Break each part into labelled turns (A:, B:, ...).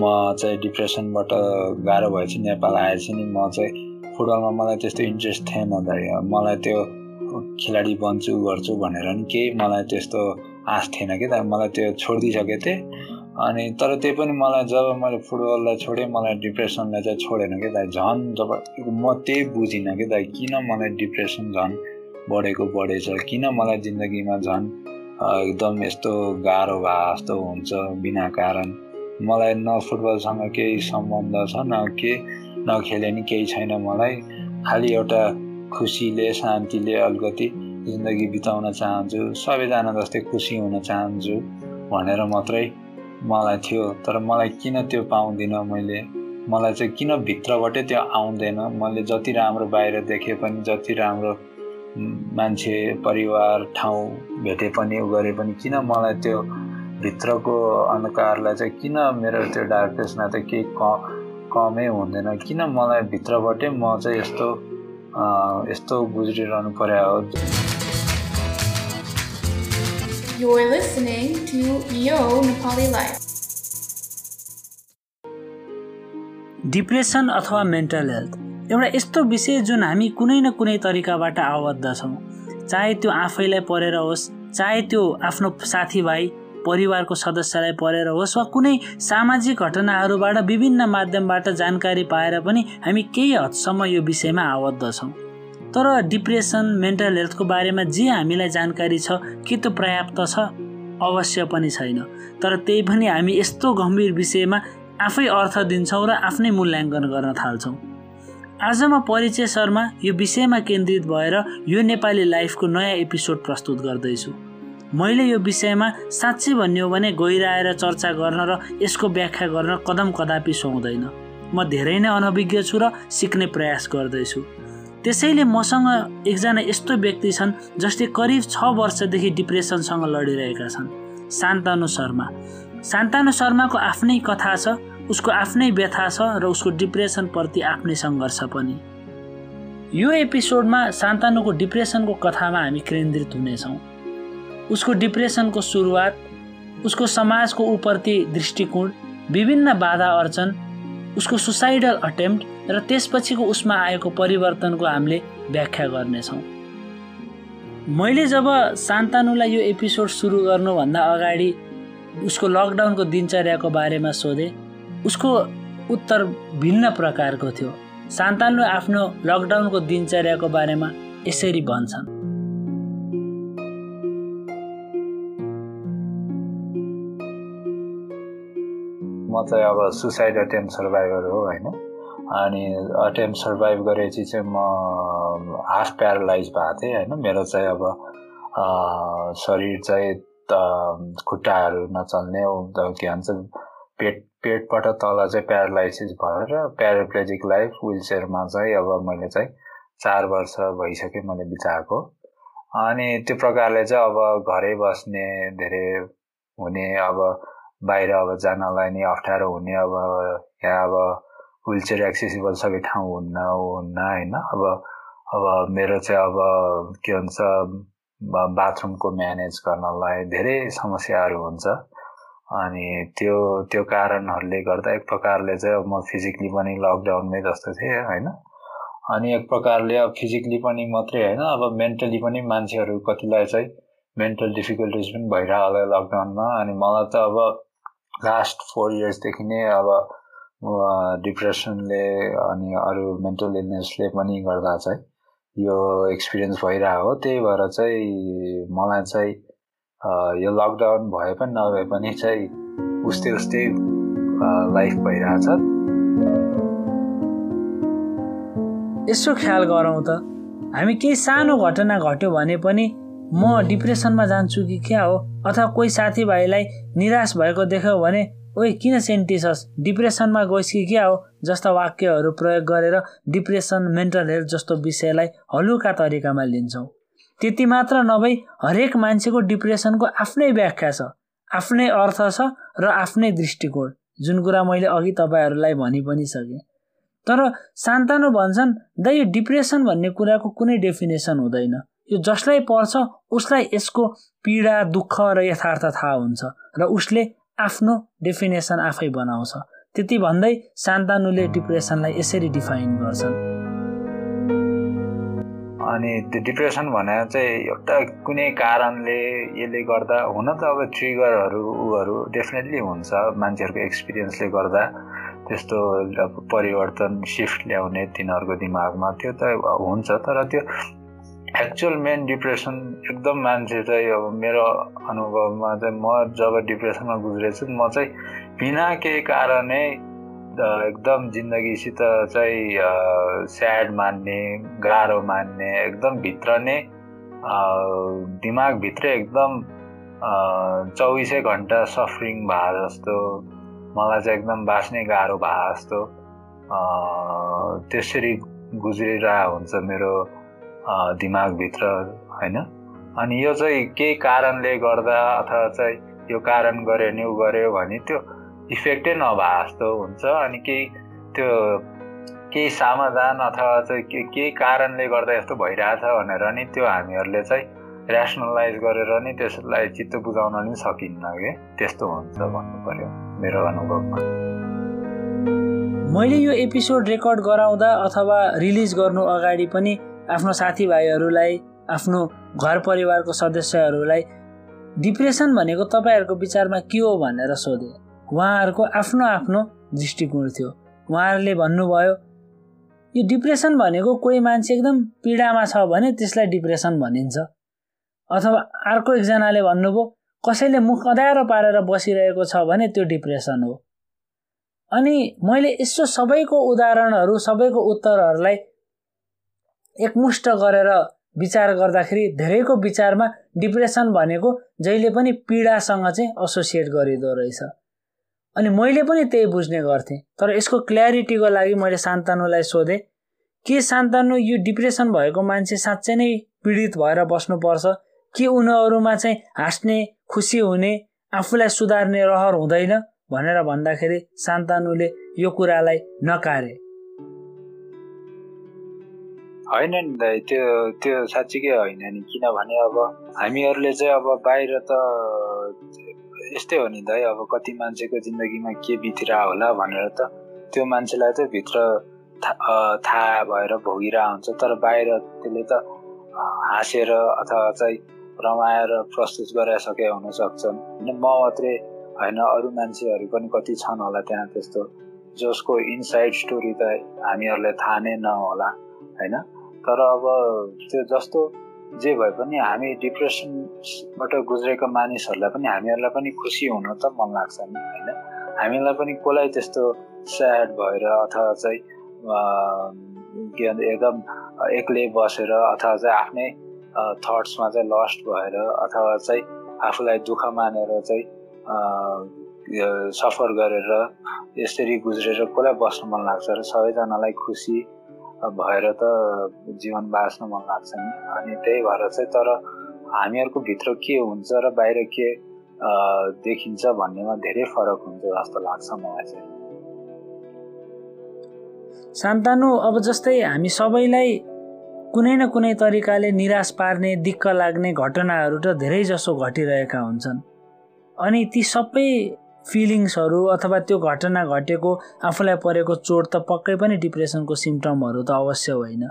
A: म चाहिँ डिप्रेसनबाट गाह्रो भएपछि नेपाल आएपछि नि। म चाहिँ फुटबलमा मलाई त्यस्तो इन्ट्रेस्ट थिएन त मलाई त्यो खेलाडी बन्छु गर्छु भनेर नि केही मलाई त्यस्तो आश थिएन कि त। मलाई त्यो छोडिदिइसकेको थिएँ। अनि तर त्यही पनि मलाई जब मैले फुटबललाई छोडेँ मलाई डिप्रेसनलाई चाहिँ छोडेन कि त झन् जब म त्यही बुझिनँ कि त किन मलाई डिप्रेसन झन् बढेको बढेछ? किन मलाई जिन्दगीमा झन् एकदम यस्तो गाह्रो भए जस्तो हुन्छ बिना कारण? मलाई न फुटबलसँग केही सम्बन्ध छ न के नखेले नि केही छैन मलाई। खालि एउटा खुसीले शान्तिले अलिकति जिन्दगी बिताउन चाहन्छु सबैजना जस्तै खुसी हुन चाहन्छु भनेर मात्रै मलाई थियो। तर मलाई किन त्यो पाउँदिनँ मैले? मलाई चाहिँ किन भित्रबाटै त्यो आउँदैन? मैले जति राम्रो बाहिर देखे पनि जति राम्रो मान्छे परिवार ठाउँ भेटे पनि उ गरे पनि किन मलाई त्यो भित्रको अन्धकारलाई चाहिँ किन मेरो त्यो डार्कनेसमा चाहिँ केही क कमै हुँदैन? किन मलाई भित्रबाटै म चाहिँ यस्तो यस्तो गुज्रिरहनु पर्यो हो?
B: You're listening to Yo Nepali Life.
C: Depression अथवा मेन्टल हेल्थ एउटा यस्तो विषय जुन हामी कुनै न कुनै तरिकाबाट आबद्ध छौँ। चाहे त्यो आफैलाई परेर होस् चाहे त्यो आफ्नो साथीभाइ परिवारको सदस्यलाई परेर होस् वा कुनै सामाजिक घटनाहरूबाट विभिन्न माध्यमबाट जानकारी पाएर पनि हामी केही हदसम्म यो विषयमा आबद्ध छौँ। तर डिप्रेसन मेन्टल हेल्थको बारेमा जे हामीलाई जानकारी छ के त्यो पर्याप्त छ? अवश्य पनि छैन। तर त्यही पनि हामी यस्तो गम्भीर विषयमा आफै अर्थ दिन्छौँ र आफ्नै मूल्याङ्कन गर्न थाल्छौँ। आज म परिचय शर्मा यो विषयमा केन्द्रित भएर यो नेपाली लाइफको नयाँ एपिसोड प्रस्तुत गर्दैछु। मैले यो विषयमा साँच्चै भन्ने हो भने गहिराएर चर्चा गर्न र यसको व्याख्या गर्न कदम कदापि सुहाउँदैन। म धेरै नै अनभिज्ञ छु र सिक्ने प्रयास गर्दैछु। त्यसैले मसँग एकजना यस्तो व्यक्ति छन् जसले करिब छ वर्षदेखि डिप्रेसनसँग लडिरहेका छन्। शान्तानु शर्मा। शान्तानु शर्माको आफ्नै कथा छ उसको आफ्नै व्यथा छ र उसको डिप्रेसनप्रति आफ्नै सङ्घर्ष पनि। यो एपिसोडमा सान्तानुको डिप्रेसनको कथामा हामी केन्द्रित हुनेछौँ। उसको डिप्रेसनको सुरुवात उसको समाजको उप्रति दृष्टिकोण विभिन्न बाधा अर्चन उसको सुसाइडल अटेम्प्ट र त्यसपछिको उसमा आएको परिवर्तनको हामीले व्याख्या गर्नेछौँ। मैले जब सान्तानुलाई यो एपिसोड सुरु गर्नुभन्दा अगाडि उसको लकडाउनको दिनचर्याको बारेमा सोधेँ उसको उत्तर भिन्न प्रकारको थियो। सान्तानु आफ्नो लकडाउनको दिनचर्याको बारेमा यसरी भन्छन्
A: म चाहिँ अब सुसाइड अटेम्प सर्भाइभर हो होइन? अनि अटेम्प सर्भाइभ गरेपछि चाहिँ म हाफ प्यारालाइज भएको थिएँ होइन? मेरो चाहिँ अब शरीर चाहिँ खुट्टाहरू नचल्ने के भन्छ पेट पेटबाट तल चाहिँ प्यारालाइसिस भएर प्याराप्लेजिक लाइफ विल चेयरमा चाहिँ अब मैले चाहिँ चार वर्ष भइसक्यो मैले बिताएको। अनि त्यो प्रकारले चाहिँ अब घरै बस्ने धेरै हुने अब बाहिर अब जानलाई नि अप्ठ्यारो हुने अब यहाँ अब विल चेयर एक्सेसिबल सबै ठाउँ हुन्न हुन्न होइन? अब अब मेरो चाहिँ अब के भन्छ बाथरुमको म्यानेज गर्नलाई धेरै समस्याहरू हुन्छ। अनि त्यो त्यो कारणहरूले गर्दा एक प्रकारले चाहिँ अब म फिजिकली पनि लकडाउनमै जस्तो थिएँ होइन? अनि एक प्रकारले अब फिजिकली पनि मात्रै होइन अब मेन्टली पनि मान्छेहरू कतिलाई चाहिँ मेन्टल डिफिकल्टिज पनि भइरह होला लकडाउनमा अनि मलाई त अब लास्ट फोर इयर्सदेखि नै अब डिप्रेसनले अनि अरू मेन्टल इलनेसले पनि गर्दा चाहिँ यो एक्सपिरियन्स भइरहेको हो। त्यही भएर चाहिँ मलाई चाहिँ यो लकडाउन भए पनि नभए पनि चाहिँ उस्तै उस्तै लाइफ भइरहेछ।
C: यसो ख्याल गरौँ त। हामी केही सानो घटना घट्यो भने पनि म डिप्रेसनमा जान्छु कि क्या हो? अथवा कोही साथीभाइलाई निराश भएको देख्यो भने ओइ किन सेन्टिसस डिप्रेसनमा गइस् कि क्या हो? जस्ता वाक्यहरू प्रयोग गरेर डिप्रेसन मेन्टल हेल्थ जस्तो विषयलाई हलुका तरिकामा लिन्छौँ। त्यति मात्र नभई हरेक मान्छेको डिप्रेसनको आफ्नै व्याख्या छ आफ्नै अर्थ छ र आफ्नै दृष्टिकोण जुन कुरा मैले अघि तपाईँहरूलाई भनि पनि सकेँ। तर सान्तानु भन्छन् द यो डिप्रेसन भन्ने कुराको कुनै डेफिनेसन हुँदैन। यो जसलाई पर्छ उसलाई यसको पीडा दुःख र यथार्थ थाहा हुन्छ र उसले आफ्नो डेफिनेसन आफै बनाउँछ। त्यति भन्दै सान्तानुले डिप्रेसनलाई यसरी डिफाइन गर्छन्।
A: अनि त्यो डिप्रेसन भनेर चाहिँ एउटा कुनै कारणले यसले गर्दा हुन त अब ट्रिगरहरू उहरू डेफिनेटली हुन्छ। मान्छेहरूको एक्सपिरियन्सले गर्दा त्यस्तो परिवर्तन सिफ्ट ल्याउने तिनीहरूको दिमागमा त्यो त हुन्छ। तर त्यो एक्चुअल मेन डिप्रेसन एकदम मान्छे चाहिँ अब मेरो अनुभवमा चाहिँ म जब डिप्रेसनमा गुज्रेछु म चाहिँ बिना केही कारणै एकदम जिन्दगीसित चाहिँ स्याड मान्ने गाह्रो मान्ने एकदम भित्र नै दिमागभित्रै एकदम चौबिसै घन्टा सफरिङ भए जस्तो मलाई चाहिँ एकदम बाँच्ने गाह्रो भए जस्तो त्यसरी गुज्रिरहेको हुन्छ मेरो दिमागभित्र होइन? अनि यो चाहिँ केही कारणले गर्दा अथवा चाहिँ यो कारण गऱ्यो नि ऊ गऱ्यो भने त्यो इफेक्टै नभए जस्तो हुन्छ। अनि केही त्यो केही समाधान अथवा चाहिँ के केही कारणले गर्दा यस्तो भइरहेछ भनेर नि त्यो हामीहरूले चाहिँ ऱ्यासनलाइज गरेर नि त्यसलाई चित्त बुझाउन नि सकिन्न कि? त्यस्तो हुन्छ भन्नु पर्यो मेरो अनुभवमा।
C: मैले यो एपिसोड रेकर्ड गराउँदा अथवा रिलिज गर्नु अगाडि पनि आफ्नो साथीभाइहरूलाई आफ्नो घर परिवारको सदस्यहरूलाई डिप्रेसन भनेको तपाईँहरूको विचारमा के हो भनेर सोधेँ। उहाँहरूको आफ्नो आफ्नो दृष्टिकोण थियो। उहाँहरूले भन्नुभयो यो डिप्रेसन भनेको कोही मान्छे एकदम पीडामा छ भने त्यसलाई डिप्रेसन भनिन्छ। अथवा अर्को एकजनाले भन्नुभयो कसैले मुख अँध्यारो पारेर बसिरहेको छ भने त्यो डिप्रेसन हो। अनि मैले यसो सबैको उदाहरणहरू सबैको उत्तरहरूलाई एकमुष्ट गरेर विचार गर्दाखेरि धेरैको विचारमा डिप्रेसन भनेको जहिले पनि पीडासँग चाहिँ एसोसिएट गरिँदो रहेछ। अनि मैले पनि त्यही बुझ्ने गर्थेँ तर यसको क्ल्यारिटीको लागि मैले सान्तानुलाई सोधेँ के सान्तानु यो डिप्रेसन भएको मान्छे साँच्चै नै पीडित भएर बस्नुपर्छ? के उनीहरूमा चाहिँ हाँस्ने खुसी हुने आफूलाई सुधार्ने रहर हुँदैन? भनेर भन्दाखेरि सान्तानुले यो कुरालाई नकारे।
A: होइन नि दाइ त्यो त्यो साँच्चीकै होइन नि किनभने अब हामीहरूले चाहिँ अब बाहिर त यस्तै हो नि दाइ अब कति मान्छेको जिन्दगीमा के बितिरह होला भनेर त त्यो मान्छेलाई चाहिँ भित्र थाहा भएर भोगिरहेको हुन्छ। तर बाहिर त्यसले त हाँसेर अथवा चाहिँ रमाएर प्रस्तुत गराइसके हुन सक्छन्। होइन म मात्रै होइन अरू मान्छेहरू पनि कति छन् होला त्यहाँ त्यस्तो। जसको इनसाइड स्टोरी त हामीहरूलाई थाहा नै नहोला होइन? तर अब त्यो जस्तो जे भए पनि हामी डिप्रेसनबाट गुज्रेको मानिसहरूलाई पनि हामीहरूलाई पनि खुसी हुन त मन लाग्छ नि होइन? हामीलाई पनि कसलाई त्यस्तो स्याड भएर अथवा चाहिँ के भन्छ एकदम एक्लै बसेर अथवा चाहिँ आफ्नै थट्समा चाहिँ लस्ट भएर अथवा चाहिँ आफूलाई दुःख मानेर चाहिँ सफर गरेर यसरी गुज्रेर कसलाई बस्न मन लाग्छ र सबैजनालाई खुसी भएर त जीवन बाँच्न मन लाग्छ नि। अनि त्यही भएर चाहिँ तर हामीहरूको भित्र के हुन्छ र बाहिर के देखिन्छ भन्नेमा धेरै फरक हुन्छ जस्तो लाग्छ मलाई चाहिँ।
C: सान्तानु अब जस्तै हामी सबैलाई कुनै न कुनै तरिकाले निराश पार्ने दिक्क लाग्ने घटनाहरू त धेरै जसो घटिरहेका हुन्छन्। अनि ती सबै फिलिङ्सहरू अथवा त्यो घटना घटेको आफूलाई परेको चोट त पक्कै पनि डिप्रेसनको सिम्टमहरू त अवश्य होइन।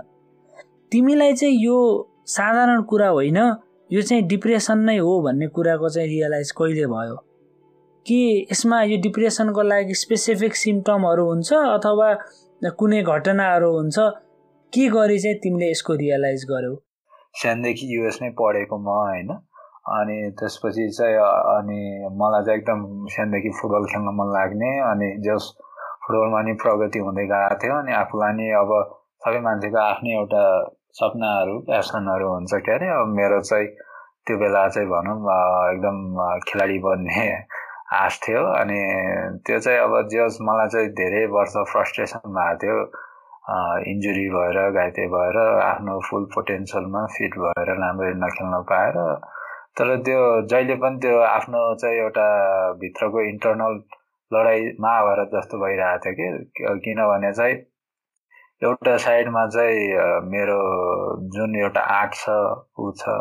C: तिमीलाई चाहिँ यो साधारण कुरा होइन यो चाहिँ डिप्रेसन नै हो भन्ने कुराको चाहिँ रियलाइज कहिले भयो? कि यसमा यो डिप्रेसनको लागि स्पेसिफिक सिम्टमहरू हुन्छ अथवा कुनै घटनाहरू हुन्छ? के गरी चाहिँ तिमीले यसको रियलाइज गर्यौ?
A: सानदेखि युएसमै पढेको म होइन? अनि त्यसपछि चाहिँ अनि मलाई चाहिँ एकदम सानोदेखि फुटबल खेल्न मन लाग्ने अनि जस फुटबलमा नि प्रगति हुँदै गएको थियो अनि आफूलाई नि अब सबै मान्छेको आफ्नै एउटा सपनाहरू प्यासनहरू हुन्छ के अरे अब मेरो चाहिँ त्यो बेला चाहिँ भनौँ एकदम खेलाडी बन्ने आश थियो अनि त्यो चाहिँ अब जस मलाई चाहिँ धेरै वर्ष फ्रस्ट्रेसन भएको थियो इन्जुरी भएर घाइते भएर आफ्नो फुल पोटेन्सियलमा फिट भएर राम्ररी नखेल्न पाएर तर त्यो जहिले पनि त्यो आफ्नो चाहिँ एउटा भित्रको इन्टरनल लडाइँ महाभारत जस्तो भइरहेको थियो कि। किनभने चाहिँ एउटा साइडमा चाहिँ मेरो जुन एउटा आर्ट छ ऊ छ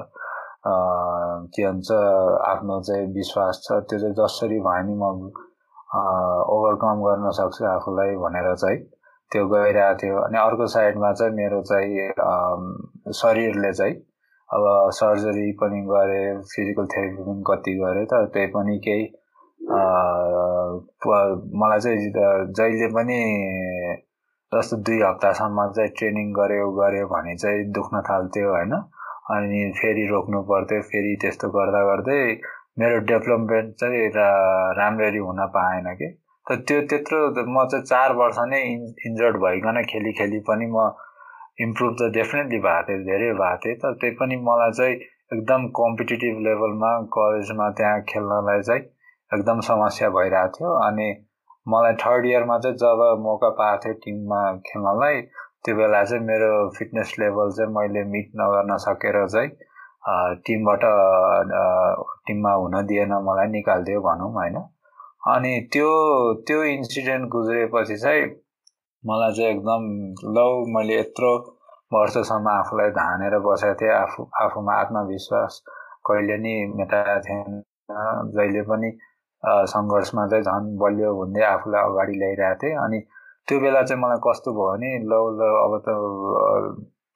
A: के भन्छ आफ्नो चाहिँ विश्वास छ त्यो चाहिँ जसरी भयो नि म ओभरकम गर्न सक्छु आफूलाई भनेर चाहिँ त्यो गइरहेको थियो। अनि अर्को साइडमा चाहिँ मेरो चाहिँ शरीरले चाहिँ अब सर्जरी पनि गरेँ फिजिकल थेरापी पनि कति गरेँ तर त्यही पनि केही मलाई चाहिँ जहिले पनि जस्तो दुई हप्तासम्म चाहिँ ट्रेनिङ गऱ्यो गऱ्यो भने चाहिँ दुख्न थाल्थ्यो होइन? अनि फेरि रोक्नु पर्थ्यो फेरि त्यस्तो गर्दा गर्दै मेरो डेभलपमेन्ट चाहिँ राम्ररी हुन पाएन कि। त त्यो त्यत्रो म चाहिँ चार वर्ष नै इन्जर्ड भइकन खेली खेली पनि म इम्प्रुभ त डेफिनेटली भएको थियो धेरै भएको थिएँ तर त्यही पनि मलाई चाहिँ एकदम कम्पिटेटिभ लेभलमा कलेजमा त्यहाँ खेल्नलाई चाहिँ एकदम समस्या भइरहेको थियो। अनि मलाई थर्ड इयरमा चाहिँ जब मौका पाएको थियो टिममा खेल्नलाई त्यो बेला चाहिँ मेरो फिटनेस लेभल चाहिँ मैले मिट नगर्न सकेर चाहिँ टिमबाट टिममा हुन दिएन मलाई निकालिदियो भनौँ होइन। अनि त्यो त्यो इन्सिडेन्ट गुज्रेपछि चाहिँ मलाई चाहिँ एकदम लौ मैले यत्रो वर्षसम्म आफूलाई धानेर बसेको थिएँ आफू आफूमा आत्मविश्वास कहिले नि मेटाएको थिएन जहिले पनि सङ्घर्षमा चाहिँ झन् बलियो हुँदै आफूलाई अगाडि ल्याइरहेको थिएँ अनि त्यो बेला चाहिँ मलाई कस्तो भयो भने लौ लौ अब त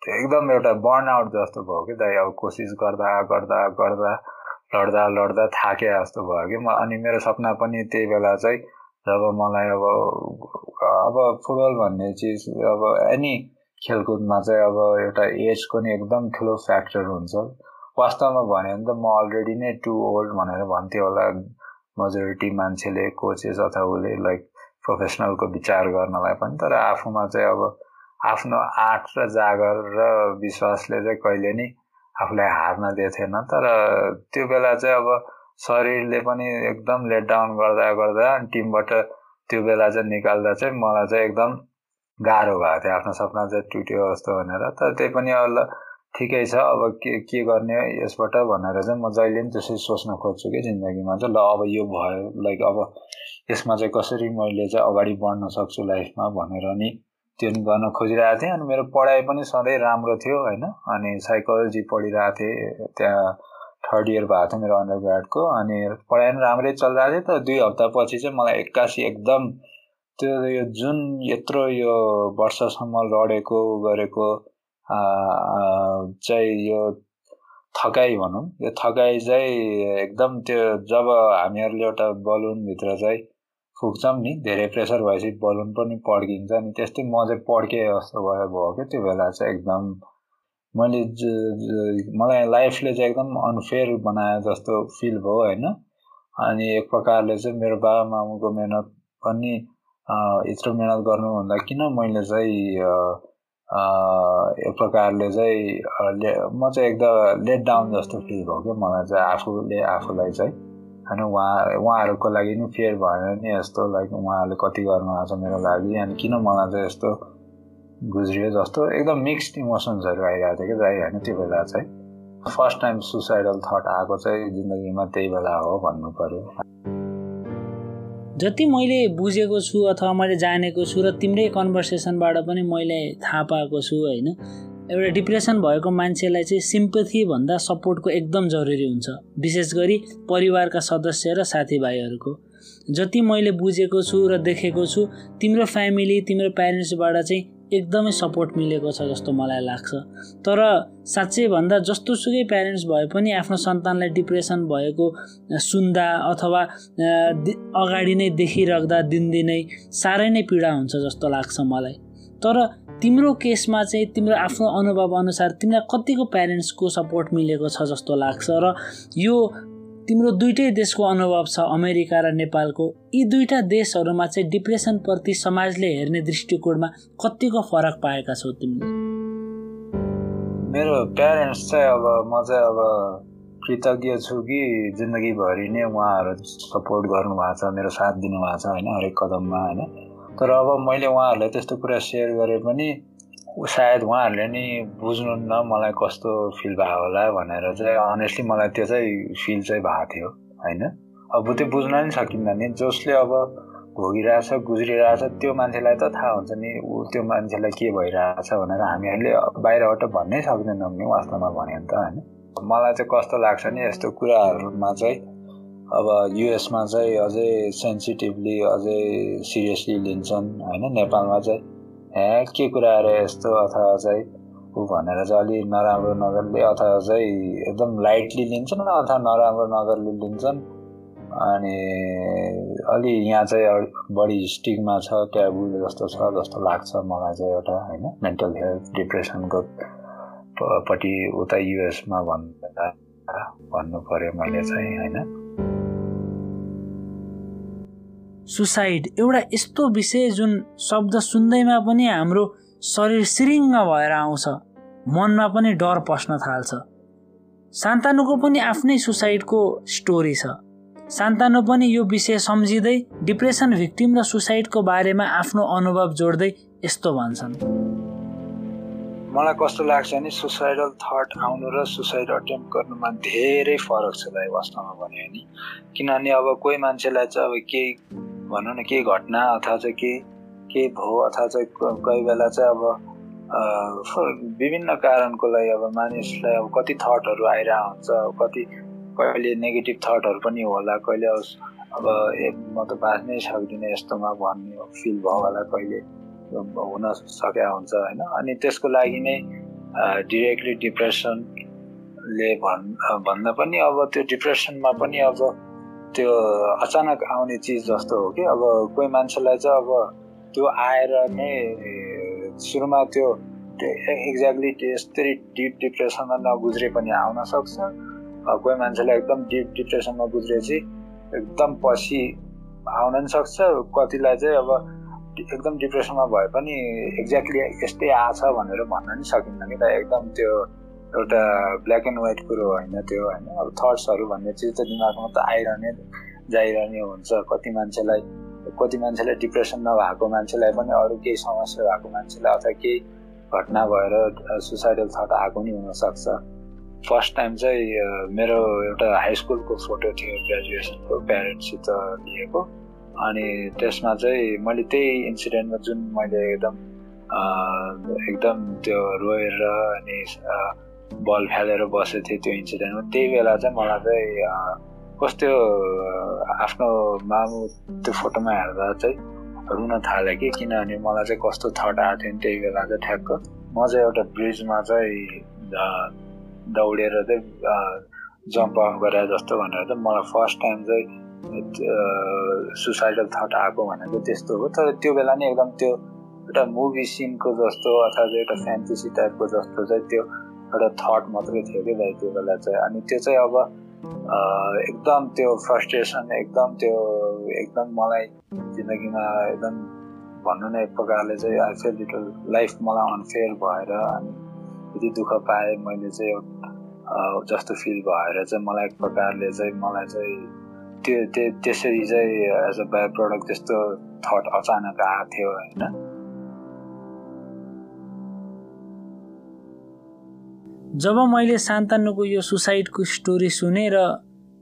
A: एकदम एउटा बर्न आउट जस्तो भयो कि दाइ अब कोसिस गर्दा गर्दा गर्दा लड्दा लड्दा थाके जस्तो भयो कि म अनि मेरो सपना पनि त्यही बेला चाहिँ जब मलाई अब अब फुटबल भन्ने चिज अब एनी खेलकुदमा चाहिँ अब एउटा एजको नि एकदम ठुलो फ्याक्टर हुन्छ। वास्तवमा भन्यो भने त म अलरेडी नै टु ओल्ड भनेर भन्थ्यो होला। मेजोरिटी मान्छेले कोचेस अथवा उसले लाइक प्रोफेसनलको विचार गर्नलाई पनि। तर आफूमा चाहिँ अब आफ्नो आँट र जागर र विश्वासले चाहिँ कहिले नि आफूलाई हार्न दिएको तर त्यो बेला चाहिँ अब शरीरले पनि एकदम लेट डाउन गर्दा गर्दा टिमबाट त्यो बेला चाहिँ निकाल्दा चाहिँ मलाई चाहिँ एकदम गाह्रो भएको थियो। आफ्नो सपना चाहिँ टुट्यो जस्तो भनेर। तर त्यही पनि अब ठिकै छ। अब के के गर्ने यसबाट भनेर चाहिँ म जहिले पनि त्यसरी सोच्न खोज्छु कि जिन्दगीमा चाहिँ। ल अब यो भयो। लाइक अब यसमा चाहिँ कसरी मैले चाहिँ अगाडि बढ्न सक्छु लाइफमा भनेर नि त्यो नि गर्न खोजिरहेको थिएँ। अनि मेरो पढाइ पनि सधैँ राम्रो थियो होइन? अनि साइकोलोजी पढिरहेको थिएँ। त्यहाँ थर्ड इयर भएको थियो मेरो अन्डर ग्राडको अनि पढाइ पनि राम्रै चलिरहेको थियो तर दुई हप्तापछि चाहिँ मलाई एक्कासी एकदम त्यो यो जुन यत्रो यो वर्षसम्म लडेको गरेको चाहिँ यो थकाइ भनौँ यो थकाइ चाहिँ एकदम त्यो जब हामीहरूले एउटा बलुनभित्र चाहिँ फुक्छौँ नि धेरै प्रेसर भएपछि बलुन पनि पड्किन्छ नि त्यस्तै म चाहिँ पड्केँ जस्तो भयो भयो क्या त्यो बेला चाहिँ एकदम मैले मलाई लाइफले चाहिँ एकदम अनफेयर बनाए जस्तो फिल भयो होइन? अनि एक प्रकारले चाहिँ मेरो बाबा मामुको मेहनत पनि यत्रो मेहनत गर्नुभन्दा किन मैले चाहिँ एक प्रकारले चाहिँ म चाहिँ एकदम लेट डाउन जस्तो फिल भयो क्या मलाई चाहिँ आफूले आफूलाई चाहिँ। होइन उहाँ उहाँहरूको लागि नि फेयर भएन नि यस्तो लाइक उहाँहरूले कति गर्नुभएको छ मेरो लागि। अनि किन मलाई चाहिँ यस्तो गुज्रियो जस्तो। एकदम मिक्स्ड इमोसन्सहरू आइरहेको थियो कि दाइ होइन? त्यो बेला चाहिँ। फर्स्ट टाइम सुसाइडल थट आएको चाहिँ जिन्दगीमा त्यही बेला हो भन्नु पर्यो।
C: जति मैले बुझेको छु अथवा मैले जानेको छु र तिम्रै कन्भर्सेसनबाट पनि मैले थाहा पाएको छु होइन? एउटा डिप्रेसन भएको मान्छेलाई चाहिँ सिम्पथी भन्दा सपोर्टको एकदम जरुरी हुन्छ। विशेष गरी परिवारका सदस्य र साथीभाइहरूको। जति मैले बुझेको छु र देखेको छु तिम्रो फ्यामिली तिम्रो प्यारेन्ट्सबाट चाहिँ एकदमै सपोर्ट मिलेको छ जस्तो मलाई लाग्छ। तर साँच्चै भन्दा जस्तो सुकै प्यारेन्ट्स भए पनि आफ्नो सन्तानलाई डिप्रेसन भएको सुन्दा अथवा अगाडि नै देखिराख्दा दिनदिनै साह्रै नै पीडा हुन्छ जस्तो लाग्छ मलाई। तर तिम्रो केसमा चाहिँ तिम्रो आफ्नो अनुभव अनुसार तिमीलाई कतिको प्यारेन्ट्सको सपोर्ट मिलेको छ जस्तो लाग्छ र यो तिम्रो दुइटै देशको अनुभव छ अमेरिका र नेपालको। यी दुईटा देशहरूमा चाहिँ डिप्रेसनप्रति समाजले हेर्ने दृष्टिकोणमा कतिको फरक पाएका छौ तिमीले?
A: मेरो प्यारेन्ट्स चाहिँ अब म चाहिँ अब कृतज्ञ छु कि जिन्दगीभरि नै उहाँहरू सपोर्ट गर्नुभएको छ मेरो साथ दिनुभएको छ होइन हरेक कदममा होइन। तर अब मैले उहाँहरूलाई त्यस्तो कुरा सेयर गरे पनि सायद उहाँहरूले नि बुझ्नुहुन्न मलाई कस्तो फिल भयो होला भनेर चाहिँ अनेस्टली मलाई त्यो चाहिँ फिल चाहिँ भएको थियो होइन? अब त्यो बुझ्न नि सकिन्न नि। जसले अब भोगिरहेछ गुज्रिरहेछ त्यो मान्छेलाई त थाहा हुन्छ नि। ऊ त्यो मान्छेलाई के भइरहेछ भनेर हामीहरूले बाहिरबाट भन्नै सक्दैनौँ नि वास्तवमा भन्यो भने त होइन? मलाई चाहिँ कस्तो लाग्छ नि यस्तो कुराहरूमा चाहिँ अब युएसमा चाहिँ अझै सेन्सिटिभली अझै सिरियसली लिन्छन् होइन? नेपालमा चाहिँ हे के कुराहरू यस्तो अथवा चाहिँ ऊ भनेर चाहिँ अलि नराम्रो नगरले अथवा चाहिँ एकदम लाइटली लिन्छन् अथवा नराम्रो नगरले लिन्छन् अनि अलि यहाँ चाहिँ बढी स्टिगमा छ ट्याबु जस्तो छ जस्तो लाग्छ मलाई चाहिँ एउटा होइन मेन्टल हेल्थ डिप्रेसनको पट्टि उता युएसमा भन्दा भन्नु पर्यो मैले चाहिँ होइन
C: सुसाइड एउटा यस्तो विषय जुन शब्द सुन्दैमा पनि हाम्रो शरीर सिरिङ्ग भएर आउँछ मनमा पनि डर पस्न थाल्छ। सान्तानुको पनि आफ्नै सुसाइडको स्टोरी छ। सान्तानु पनि यो विषय सम्झिँदै डिप्रेसन भिक्टिम र सुसाइडको बारेमा आफ्नो अनुभव जोड्दै यस्तो भन्छन्।
A: मलाई कस्तो लाग्छ भने सुसाइडल थट आउनु र सुसाइड अटेम्प गर्नुमा धेरै फरक छ वास्तवमा भन्यो भने किनभने अब कोही मान्छेलाई चाहिँ अब केही भनौँ न केही घटना अथवा चाहिँ केही केही भयो अथवा चाहिँ कोही बेला चाहिँ अब विभिन्न कारणको लागि अब मानिसलाई अब कति थटहरू आइरहेको हुन्छ कति कहिले नेगेटिभ थटहरू पनि होला कहिले अब म त बाँच्नै सक्दिनँ यस्तोमा भन्ने फिल भयो होला कहिले हुन सकेका हुन्छ होइन? अनि त्यसको लागि नै डिरेक्टली डिप्रेसनले भन् भन्दा पनि अब त्यो डिप्रेसनमा पनि अब त्यो अचानक आउने चिज जस्तो हो कि? अब कोही मान्छेलाई चाहिँ अब त्यो आएर नै सुरुमा त्यो एक्ज्याक्टली यस्तरी डिप डिप्रेसनमा नगुज्रे पनि आउन सक्छ। कोही मान्छेलाई एकदम डिप डिप्रेसनमा गुज्रेपछि एकदम पछि आउन पनि सक्छ। कतिलाई चाहिँ अब एकदम डिप्रेसनमा भए पनि एक्ज्याक्टली यस्तै आछ भनेर भन्न पनि सकिन्न कि त? एकदम त्यो एउटा ब्ल्याक एन्ड व्हाइट कुरो होइन त्यो होइन। अब थट्सहरू भन्ने चिज त दिमागमा त आइरहने जाइरहने हुन्छ। कति मान्छेलाई कति मान्छेलाई डिप्रेसन नभएको मान्छेलाई पनि अरू केही समस्या भएको मान्छेलाई अथवा केही घटना भएर सुसाइडल थट आएको नि हुनसक्छ। फर्स्ट टाइम चाहिँ मेरो एउटा हाई स्कुलको फोटो थियो ग्रेजुएसनको प्यारेन्ट्ससित लिएको। अनि त्यसमा चाहिँ मैले त्यही इन्सिडेन्टमा जुन मैले एकदम एकदम त्यो रोएर अनि बल फालेर बसेको थिएँ त्यो इन्सिडेन्टमा त्यही बेला चाहिँ मलाई चाहिँ कस्तो आफ्नो मामु त्यो फोटोमा हेर्दा चाहिँ रुन थाल्यो कि? किनभने मलाई चाहिँ कस्तो थट आएको थियो नि त्यही बेला चाहिँ ठ्याक्क। म चाहिँ एउटा ब्रिजमा चाहिँ दौडेर चाहिँ जम्प अफ गरे जस्तो भनेर चाहिँ मलाई फर्स्ट टाइम चाहिँ सुसाइडल थट आएको भनेको त्यस्तो हो। तर त्यो बेला नि एकदम त्यो एउटा मुभी सिनको जस्तो अथवा एउटा फ्यान्टेसी टाइपको जस्तो चाहिँ त्यो एउटा थट मात्रै थियो कि भाइ त्यो बेला चाहिँ। अनि त्यो चाहिँ अब एकदम त्यो फ्रस्ट्रेसन एकदम त्यो एकदम मलाई जिन्दगीमा एकदम भन्नु न एक प्रकारले चाहिँ आई फिल लिटल लाइफ मलाई अनफेयर भएर अनि यति दुःख पाएँ मैले चाहिँ जस्तो फिल भएर चाहिँ मलाई एक प्रकारले चाहिँ मलाई चाहिँ त्यो त्यसरी चाहिँ एज अ बाई प्रडक्ट त्यस्तो थट अचानक आएको थियो होइन।
C: जब मैले सान्तानुको यो सुसाइडको स्टोरी सुने र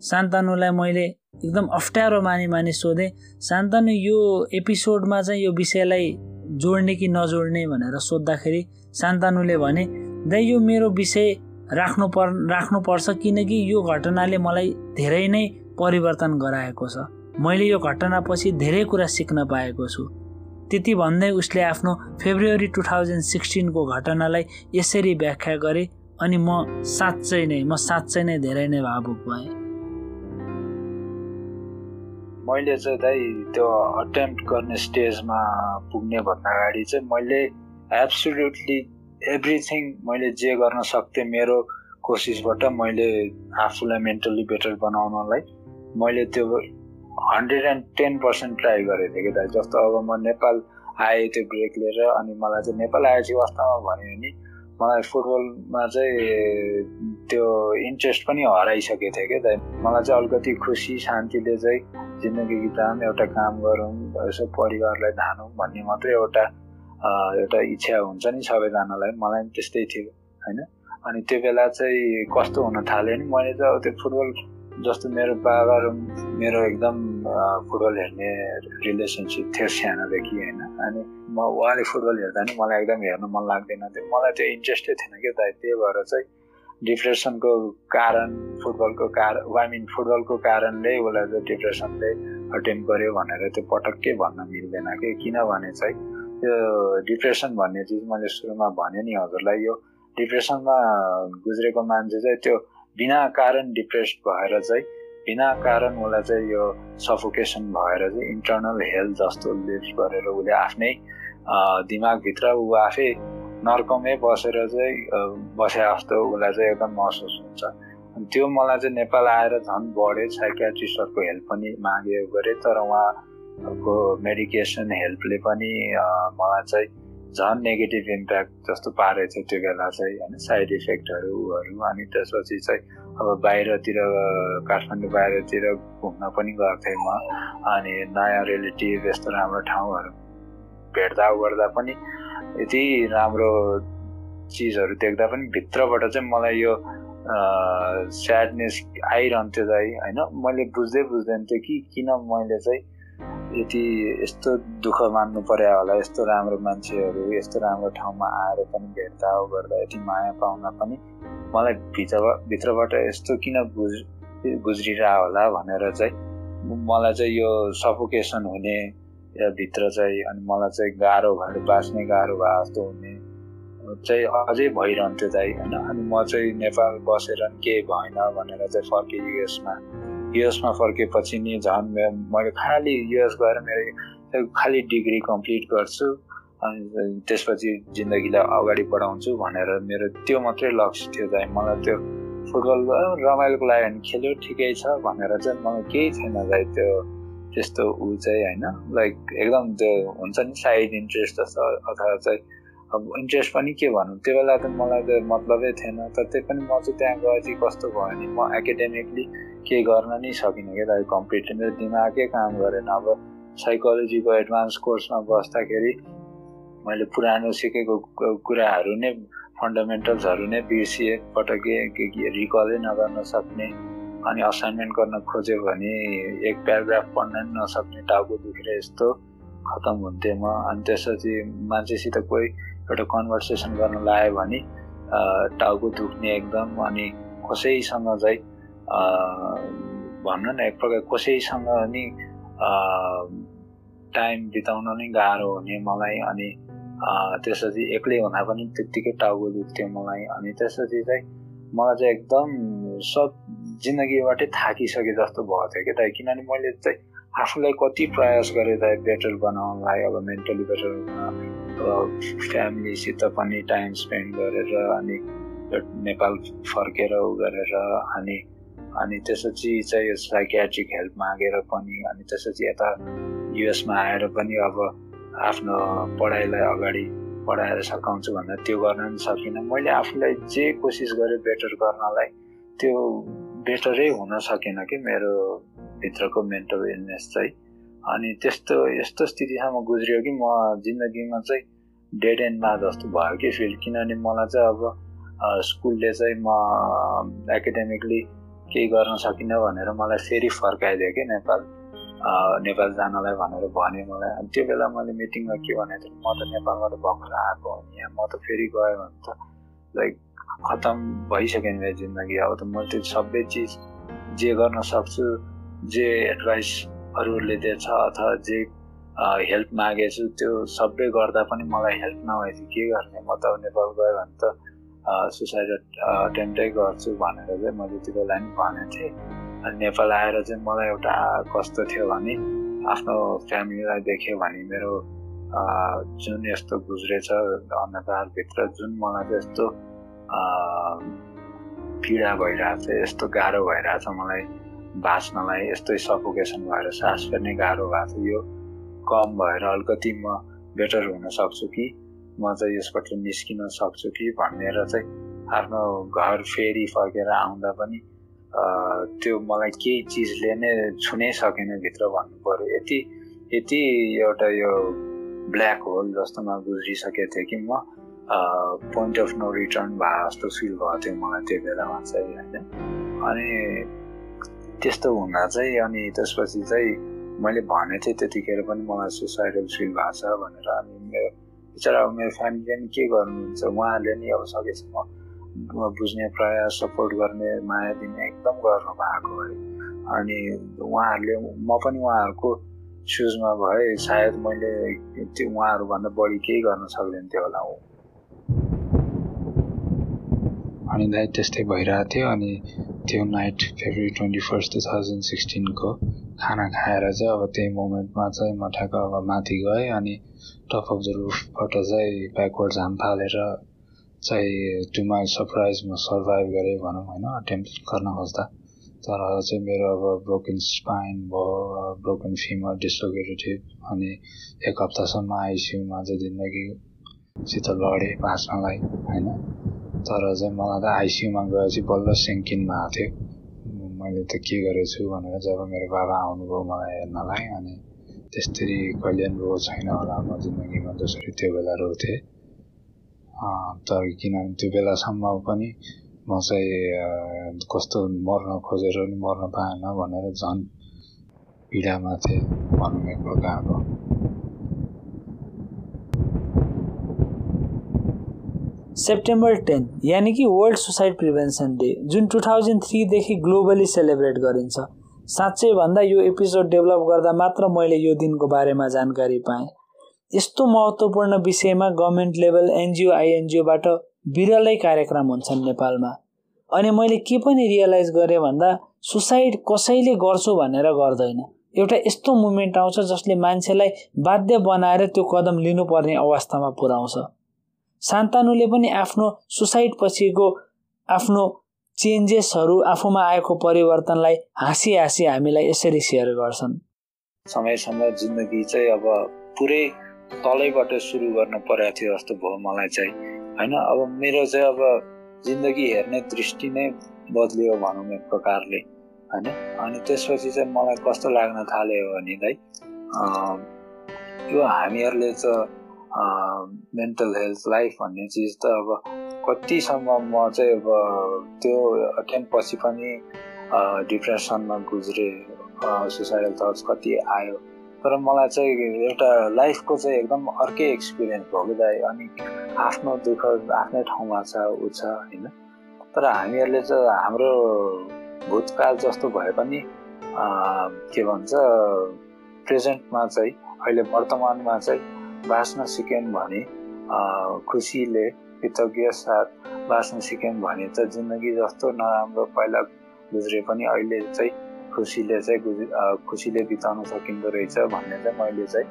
C: सान्तानुलाई मैले एकदम अप्ठ्यारो माने माने सोधेँ सान्तानु यो एपिसोडमा चाहिँ यो विषयलाई जोड्ने कि नजोड्ने? भनेर सोद्धाखेरि सान्तानुले भने दाइ यो मेरो विषय राख्नु पर् राख्नुपर्छ किनकि यो घटनाले मलाई धेरै नै परिवर्तन गराएको छ। मैले यो घटनापछि धेरै कुरा सिक्न पाएको छु। त्यति भन्दै उसले आफ्नो फेब्रुअरी टु थाउजन्ड सिक्सटिनको घटनालाई यसरी व्याख्या गरे अनि म साँच्चै नै म साँच्चै नै धेरै नै भावुक भएँ।
A: मैले चाहिँ दाइ त्यो अटेम्प्ट गर्ने स्टेजमा पुग्ने भन्दा अगाडि चाहिँ मैले एब्सोल्युटली एभ्रिथिङ मैले जे गर्न सक्थेँ मेरो कोसिसबाट मैले आफूलाई मेन्टल्ली बेटर बनाउनलाई मैले त्यो hundred and ten percent try गरेको थिएँ कि दाइ। जस्तो अब म नेपाल आएँ त्यो ब्रेक लिएर अनि मलाई चाहिँ नेपाल आएपछि अवस्थामा भन्यो भने मलाई फुटबलमा चाहिँ त्यो इन्ट्रेस्ट पनि हराइसकेको थियो क्या त। मलाई चाहिँ अलिकति खुसी शान्तिले चाहिँ जिन्दगी बिताउँ एउटा काम गरौँ यसो परिवारलाई धानौँ भन्ने मात्रै एउटा एउटा इच्छा हुन्छ नि सबैजनालाई। मलाई पनि त्यस्तै थियो होइन? अनि त्यो बेला चाहिँ कस्तो हुन थाल्यो नि मैले अब त्यो फुटबल जस्तो मेरो बाबा र मेरो एकदम फुटबल हेर्ने रिलेसनसिप थियो सानोदेखि होइन। अनि म उहाँले फुटबल हेर्दा नि मलाई एकदम हेर्नु मन लाग्दैन थियो। मलाई त्यो इन्ट्रेस्टै थिएन क्या दाइ त्यही भएर चाहिँ डिप्रेसनको कारण फुटबलको कारण आई मिन फुटबलको कारणले उसलाई चाहिँ डिप्रेसनले अटेम्प गर्यो भनेर त्यो पटक्कै भन्न मिल्दैन कि किनभने चाहिँ त्यो डिप्रेसन भन्ने चिज मैले सुरुमा भने नि हजुरलाई यो डिप्रेसनमा गुज्रेको मान्छे चाहिँ त्यो बिना कारण डिप्रेस्ड भएर चाहिँ बिना कारण उसलाई चाहिँ यो सफोकेसन भएर चाहिँ इन्टर्नल हेल्थ जस्तो लिभ गरेर उसले आफ्नै दिमागभित्र ऊ आफै नर्कमै बसेर चाहिँ बसे जस्तो उसलाई चाहिँ एकदम महसुस हुन्छ। अनि त्यो मलाई चाहिँ नेपाल आएर झन् बढ्यो साइकियाट्रिस्टहरूको हेल्प पनि मागे गरेँ तर उहाँको मेडिकेसन हेल्पले पनि मलाई चाहिँ झन् नेगेटिभ इम्प्याक्ट जस्तो पारेको थियो त्यो बेला चाहिँ होइन? साइड इफेक्टहरू अनि त्यसपछि चाहिँ अब बाहिरतिर काठमाडौँ बाहिरतिर घुम्न पनि गएको थिएँ म। अनि नयाँ रिलेटिभ यस्तो राम्रो ठाउँहरू भेट्दा गर्दा पनि यति राम्रो चिजहरू देख्दा पनि भित्रबाट चाहिँ मलाई यो स्याडनेस आइरहन्थ्यो चाहिँ होइन? मैले बुझ्दै बुझ्दैन थिएँ कि किन मैले चाहिँ यति यस्तो दुःख मान्नु पर्यो होला यस्तो राम्रो मान्छेहरू यस्तो राम्रो ठाउँमा आएर पनि भेट्दा गर्दा यति माया पाउन पनि मलाई भित्र भित्रबाट यस्तो किन गुज गुज्रिरह होला भनेर चाहिँ मलाई चाहिँ यो सफोकेसन हुने या भित्र चाहिँ अनि मलाई चाहिँ गाह्रो भएर बाँच्ने गाह्रो भए जस्तो हुने चाहिँ अझै भइरहन्थ्यो चाहिँ होइन अनि म चाहिँ नेपाल बसेर केही भएन भनेर चाहिँ फर्केँ युएसमा युएसमा फर्केपछि नि झन् मैले खालि युएस गएर मेरो खालि डिग्री कम्प्लिट गर्छु अनि त्यसपछि जिन्दगीलाई अगाडि बढाउँछु भनेर मेरो त्यो मात्रै लक्ष्य थियो चाहिँ। मलाई त्यो फुटबल रमाइलोको लागि खेल्यो ठिकै छ भनेर चाहिँ मलाई केही छैन चाहिँ त्यो त्यस्तो ऊ चाहिँ होइन। लाइक एकदम त्यो हुन्छ नि साइड इन्ट्रेस्ट जस्तो अथवा चाहिँ अब इन्ट्रेस्ट पनि के भनौँ त्यो बेला त मलाई त मतलबै थिएन। तर त्यही पनि म चाहिँ त्यहाँ गएपछि कस्तो भयो भने म एकाडेमिकली केही गर्न नै सकिनँ क्या त कम्प्लिटली मेरो दिमागै काम गरेन। अब साइकोलोजीको एडभान्स कोर्समा बस्दाखेरि मैले पुरानो सिकेको कुराहरू नै फन्डामेन्टल्सहरू नै बिर्सिएँ पटकै रिकलै नगर्न सक्ने अनि असाइनमेन्ट गर्न खोज्यो भने एक प्याराग्राफ पढ्न नसक्ने टाउको दुखेर यस्तो खतम हुन्थेँ म। अनि त्यसपछि मान्छेसित कोही एउटा कन्भर्सेसन गर्न लायो भने टाउको दुख्ने एकदम अनि कसैसँग चाहिँ भन्नु न एक प्रकार कसैसँग नि टाइम बिताउन नै गाह्रो हुने मलाई अनि त्यसपछि एक्लै हुँदा पनि त्यत्तिकै टाउको दुख्थ्यो मलाई अनि त्यसपछि चाहिँ मलाई चाहिँ एकदम सब जिन्दगीबाटै थाकिसके जस्तो भएको थियो क्या त। किनभने मैले चाहिँ आफूलाई कति प्रयास गरेँ त बेटर बनाउनलाई अब मेन्टली बेटर फ्यामिलीसित पनि टाइम स्पेन्ड गरेर अनि नेपाल फर्केर उ गरेर अनि अनि त्यसपछि चाहिँ साइकेट्रिक हेल्प मागेर पनि अनि त्यसपछि यता युएसमा आएर पनि अब आफ्नो पढाइलाई अगाडि पढाएर सघाउँछु भन्दा त्यो गर्न पनि सकिनँ। मैले आफूलाई जे कोसिस गरेँ बेटर गर्नलाई त्यो बेटरै हुन सकेन कि मेरो भित्रको मेन्टल इलनेस चाहिँ। अनि त्यस्तो यस्तो स्थितिसम्म गुज्रियो कि म जिन्दगीमा चाहिँ डेड एन्डमा जस्तो भयो कि फिल किनभने मलाई चाहिँ अब स्कुलले चाहिँ म एकाडेमिकली केही गर्न सकिनँ भनेर मलाई फेरि फर्काइदियो कि नेपाल नेपाल जानलाई भनेर भन्यो मलाई। अनि त्यो बेला मैले मिटिङमा के थिएँ म त नेपालबाट भर्खर आएको हो यहाँ। म त फेरि गएँ भने त लाइक खतम भइसक्यो नि मेरो जिन्दगी। अब त मैले त्यो सबै चिज जे गर्न सक्छु जे एडभाइस अरूहरूले दिएछ अथवा जे हेल्प मागेछु त्यो सबै गर्दा पनि मलाई हेल्प नभएपछि के गर्ने? म त नेपाल गएँ भने त सुसाइड अटेम्प्टै गर्छु भनेर चाहिँ मैले त्यो बेला नि भनेको थिएँ। अनि नेपाल आएर चाहिँ मलाई एउटा कस्तो थियो भने आफ्नो फ्यामिलीलाई देख्यो भने मेरो जुन यस्तो गुज्रेछ अन्धकारभित्र जुन मलाई चाहिँ यस्तो पीडा छ यस्तो गाह्रो भइरहेछ मलाई बाँच्नलाई यस्तै सफोकेसन भएर सास फेर्ने गाह्रो भएको छ यो कम भएर अलिकति म बेटर हुन सक्छु कि? म चाहिँ यसबाट निस्किन सक्छु कि भनेर चाहिँ आफ्नो घर फेरि फर्केर आउँदा पनि त्यो मलाई केही चिजले नै छुनै सकेन भित्र भन्नु पऱ्यो यति यति एउटा यो ब्ल्याक होल जस्तोमा गुज्रिसकेको थियो कि म पोइन्ट अफ नो रिटर्न भए जस्तो फिल भएको थियो मलाई त्यो बेलामा चाहिँ होइन? अनि त्यस्तो हुँदा चाहिँ अनि त्यसपछि चाहिँ मैले भनेको थिएँ त्यतिखेर पनि मलाई सुसाइडल फिल भएको छ भनेर। अनि मेरो बिचरा मेरो फ्यामिलीले नि के गर्नुहुन्छ? उहाँहरूले नि अब सकेसम्म बुझ्ने प्रयास सपोर्ट गर्ने माया दिने एकदम गर्नु भएको है। अनि उहाँहरूले म पनि उहाँहरूको सुजमा भए सायद मैले त्यो उहाँहरूभन्दा बढी केही गर्न सक्दैन थियो होला अनि दाइ त्यस्तै भइरहेको थियो अनि त्यो night February twenty first two thousand सिक्सटिनको खाना खाएर चाहिँ अब त्यही मोमेन्टमा चाहिँ म ठ्याक्क अब माथि गएँ अनि टप अफ द रुफबाट चाहिँ ब्याकवर्ड्स हाम फालेर चाहिँ टु माई सरप्राइज म सर्भाइभ गरेँ भनौँ होइन अटेम्प गर्न खोज्दा। तर चाहिँ मेरो अब ब्रोकन स्पाइन भयो ब्रोकन फिमर डिस्लोकेटेड अनि एक हप्तासम्म आइसियुमा चाहिँ जिन्दगीसित लडेँ बाँच्नलाई होइन। तर चाहिँ मलाई त आइसियुमा गएपछि बल्ल सेङ्किन भएको थियो। मैले त के गरेछु भनेर जब मेरो बाबा आउनुभयो मलाई हेर्नलाई अनि त्यस्तरी कहिले रो छैन होला म जिन्दगीमा जसरी त्यो बेला रोथेँ तर किनभने त्यो बेलासम्म पनि म चाहिँ कस्तो मर्न खोजेर पनि मर्न पाएन भनेर झन् पीडामा थिएँ भनौँ एक प्रकारको।
C: सेप्टेम्बर टेन यानि कि वर्ल्ड सुसाइड प्रिभेन्सन डे जुन टु थाउजन्ड थ्रीदेखि ग्लोबली सेलिब्रेट गरिन्छ। साँच्चै भन्दा यो एपिसोड डेभलप गर्दा मात्र मैले यो दिनको बारेमा जानकारी पाएँ। यस्तो महत्त्वपूर्ण विषयमा गभर्मेन्ट लेभल एनजिओ आइएनजिओबाट बिरलै कार्यक्रम हुन्छन् नेपालमा। अनि मैले के पनि रियलाइज गरेँ भन्दा सुसाइड कसैले गर्छु भनेर गर्दैन। एउटा यस्तो मुमेन्ट आउँछ जसले मान्छेलाई बाध्य बनाएर त्यो कदम लिनुपर्ने अवस्थामा पुर्याउँछ सान्तानुले पनि आफ्नो सुसाइड पछिको आफ्नो चेन्जेसहरू आफूमा आएको परिवर्तनलाई हाँसी हाँसी हामीलाई यसरी सेयर गर्छन्।
A: समयसम्म जिन्दगी चाहिँ अब पुरै तलैबाट सुरु गर्न परेको थियो जस्तो भयो मलाई चाहिँ। होइन अब मेरो चाहिँ अब जिन्दगी हेर्ने दृष्टि नै बद्लियो भनौँ एक प्रकारले। होइन अनि त्यसपछि चाहिँ मलाई कस्तो लाग्न थाल्यो भनेलाई यो हामीहरूले चाहिँ मेन्टल हेल्थ लाइफ भन्ने चिज त अब कतिसम्म म चाहिँ अब त्यो अटेम्प पछि पनि डिप्रेसनमा गुज्रेँ सुसाइडल थट्स कति आयो। तर मलाई चाहिँ एउटा लाइफको चाहिँ एकदम अर्कै एक्सपिरियन्स भयो अनि आफ्नो दुःख आफ्नै ठाउँमा छ ऊ छ होइन? तर हामीहरूले चाहिँ हाम्रो भूतकाल जस्तो भए पनि के भन्छ प्रेजेन्टमा चाहिँ अहिले वर्तमानमा चाहिँ बाँच्न सिक्यौँ भने खुसीले कृतज्ञ साथ बाँच्न सिक्यौँ भने त जिन्दगी जस्तो नराम्रो पहिला गुज्रे पनि अहिले चाहिँ खुसीले चाहिँ गुज खुसीले बिताउन सकिँदो रहेछ भन्ने चाहिँ मैले चाहिँ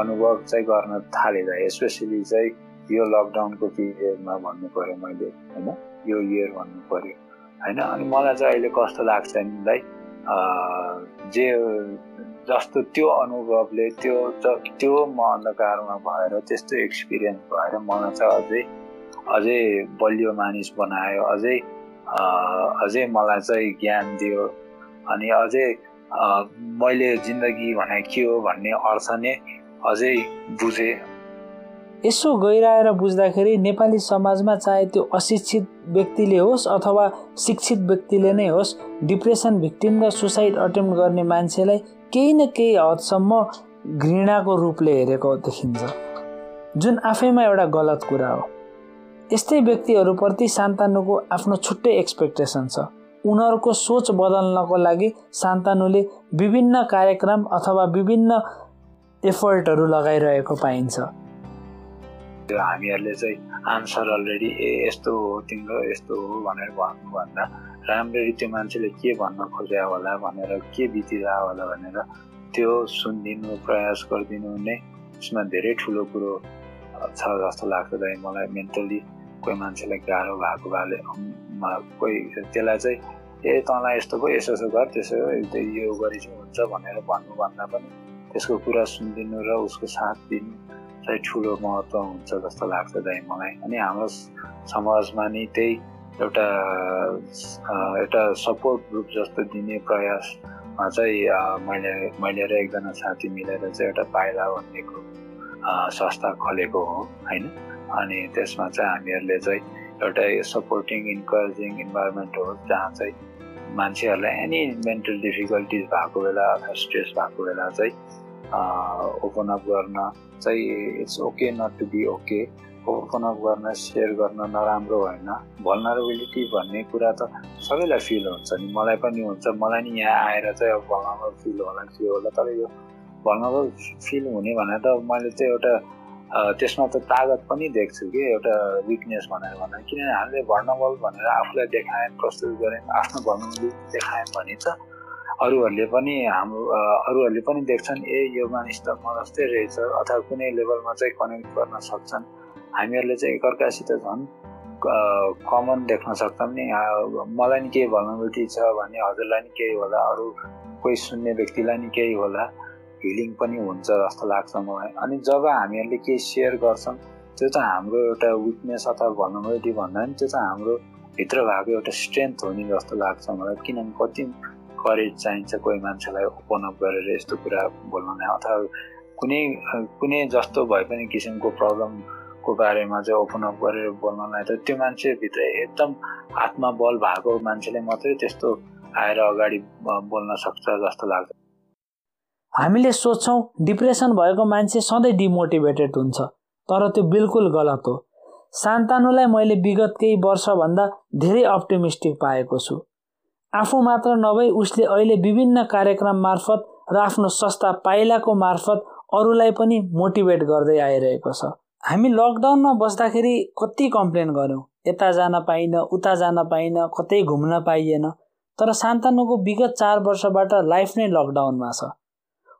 A: अनुभव चाहिँ गर्न थालेँ स्पेसली चाहिँ यो लकडाउनको पिरियडमा भन्नु पऱ्यो मैले होइन? यो इयर भन्नु पऱ्यो होइन? अनि मलाई चाहिँ अहिले कस्तो लाग्छ निलाई जे जस्तो त्यो अनुभवले त्यो त्यो म अन्धकारमा भएर त्यस्तो एक्सपिरियन्स भएर मलाई चाहिँ अझै अझै बलियो मानिस बनायो अझै अझै मलाई चाहिँ ज्ञान दियो। अनि अझै मैले जिन्दगी भने के हो भन्ने अर्थ नै अझै बुझेँ।
C: यसो गइरहेर बुझ्दाखेरि नेपाली समाजमा चाहे त्यो अशिक्षित व्यक्तिले होस् अथवा शिक्षित व्यक्तिले नै होस् डिप्रेसन भिक्टिम र सुसाइड अटेम्प गर्ने मान्छेलाई केही न केही हदसम्म घृणाको रूपले हेरेको देखिन्छ। जुन आफैमा एउटा गलत कुरा हो। यस्तै व्यक्तिहरूप्रति सान्तानुको आफ्नो छुट्टै एक्सपेक्टेसन छ। उनीहरूको सोच बदल्नको लागि सान्तानुले विभिन्न कार्यक्रम अथवा विभिन्न एफर्टहरू लगाइरहेको पाइन्छ।
A: हामीहरूले चाहिँ आन्सर अलरेडी ए यस्तो हो तिम्रो यस्तो हो भनेर भन्नुभन्दा राम्ररी त्यो मान्छेले के भन्न खोज्या होला भनेर के बितिरह होला भनेर त्यो सुनिदिनु प्रयास गरिदिनु नै यसमा धेरै ठुलो कुरो छ जस्तो लाग्छ मलाई मेन्टली कोही मान्छेलाई गाह्रो भएको भएले कोही त्यसलाई चाहिँ ए तँलाई यस्तो भयो यसो यसो गर त्यसो यो गरिन्छ हुन्छ भनेर भन्नुभन्दा पनि त्यसको कुरा सुनिदिनु र उसको साथ दिनु चाहिँ ठुलो महत्त्व हुन्छ जस्तो लाग्छ दाइ मलाई। अनि हाम्रो समाजमा नि त्यही एउटा एउटा सपोर्ट ग्रुप जस्तो दिने प्रयासमा चाहिँ मैले मैले र एकजना साथी मिलेर चाहिँ एउटा पाइला भन्नेको संस्था खोलेको हो होइन? अनि त्यसमा चाहिँ हामीहरूले चाहिँ एउटा सपोर्टिङ इन्करेजिङ इन्भाइरोमेन्ट हो जहाँ चाहिँ मान्छेहरूलाई एनी मेन्टल डिफिकल्टिज भएको बेला अथवा स्ट्रेस भएको बेला चाहिँ ओपन अप गर्न चाहिँ it's okay not to be okay open up गर्न सेयर गर्न नराम्रो होइन। भलनरेबिलिटी भन्ने कुरा त सबैलाई फिल हुन्छ नि। मलाई पनि हुन्छ। मलाई नि यहाँ आएर चाहिँ अब भलनरेबल फिल होला के होला? तर यो भलनरेबल फिल हुने भनेर त मैले चाहिँ एउटा त्यसमा त तागत पनि देख्छु कि। एउटा विकनेस भनेर भन्दा। किनभने हामीले भर्नबल भनेर आफूलाई देखायौँ प्रस्तुत गऱ्यौँ। आफ्नो भर्नबल देखायौँ भने त अरूहरूले पनि हाम्रो अरूहरूले पनि देख्छन् ए यो मानिस त म जस्तै रहेछ अथवा कुनै लेभलमा चाहिँ कनेक्ट गर्न सक्छन्। हामीहरूले चाहिँ एकअर्कासित झन् कमन देख्न सक्छौँ नि मलाई नि केही भर्नबिलिटी छ भने हजुरलाई नि केही होला अरू कोही सुन्ने व्यक्तिलाई नि केही होला हिलिङ पनि हुन्छ जस्तो लाग्छ मलाई। अनि जब हामीहरूले केही सेयर गर्छौँ त्यो चाहिँ हाम्रो एउटा विकनेस अथवा भनबिलिटी भन्दा पनि त्यो चाहिँ हाम्रो भित्र भएको एउटा स्ट्रेन्थ हो नि जस्तो लाग्छ मलाई किनभने कति करेज चाहिन्छ कोही मान्छेलाई ओपन अप गरेर यस्तो कुरा बोल्नलाई अथवा कुनै कुनै जस्तो भए पनि किसिमको प्रब्लमको बारेमा चाहिँ ओपन अप गरेर बोल्नलाई त त्यो मान्छेभित्र एकदम आत्मा बल भएको मान्छेले मात्रै त्यस्तो आएर अगाडि बोल्न सक्छ जस्तो लाग्छ।
C: हामीले सोच्छौँ डिप्रेसन भएको मान्छे सधैँ डिमोटिभेटेड हुन्छ तर त्यो बिल्कुल गलत हो। सान्तानुलाई मैले विगत केही वर्षभन्दा धेरै अप्टिमिस्टिक पाएको छु। आफू मात्र नभई उसले अहिले विभिन्न कार्यक्रम मार्फत र आफ्नो संस्था पाइलाको मार्फत अरूलाई पनि मोटिभेट गर्दै आइरहेको छ। हामी लकडाउनमा बस्दाखेरि कति कम्प्लेन गऱ्यौँ? यता जान पाइनँ उता जान पाइनँ कतै घुम्न पाइएन। तर सान्तानुको विगत चार वर्षबाट लाइफ नै लकडाउनमा छ।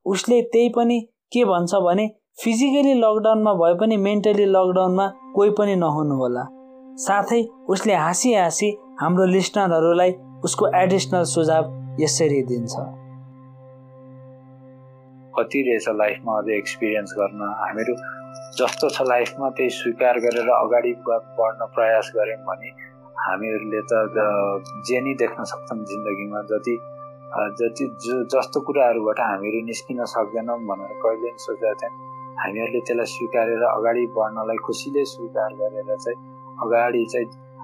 C: उसले त्यही पनि के भन्छ भने फिजिकली लकडाउनमा भए पनि मेन्टली लकडाउनमा कोही पनि नहुनु होला साथै उसले हाँसी हाँसी हाम्रो लिस्नरहरूलाई उसको एडिसनल सुझाव यसरी दिन्छ।
A: कति रहेछ लाइफमा अझै एक्सपिरियन्स गर्न? हामीहरू जस्तो छ लाइफमा त्यही स्वीकार गरेर अगाडि बढ्न प्रयास गऱ्यौँ भने हामीहरूले त जे नै देख्न सक्छौँ जिन्दगीमा जति जति जो जस्तो कुराहरूबाट हामीहरू निस्किन सक्दैनौँ भनेर कहिले पनि सोचेका थियौँ हामीहरूले त्यसलाई स्वीकारेर अगाडि बढ्नलाई खुसीले स्वीकार गरेर चाहिँ अगाडि चाहिँ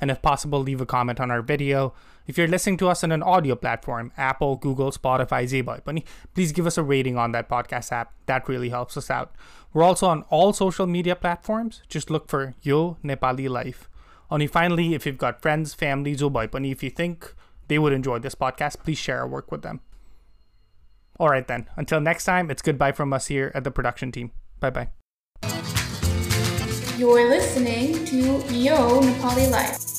D: and if possible, leave a comment on our video. If you're listening to us on an audio platform, Apple, Google, Spotify, Zeboi, please give us a rating on that podcast app. That really helps us out. We're also on all social media platforms. Just look for Yo Nepali Life. Only finally, if you've got friends, family, Zoboi, if you think they would enjoy this podcast, please share our work with them. All right, then. Until next time, it's goodbye from us here at the production team. Bye bye.
B: You're listening to Yo Nepali Life.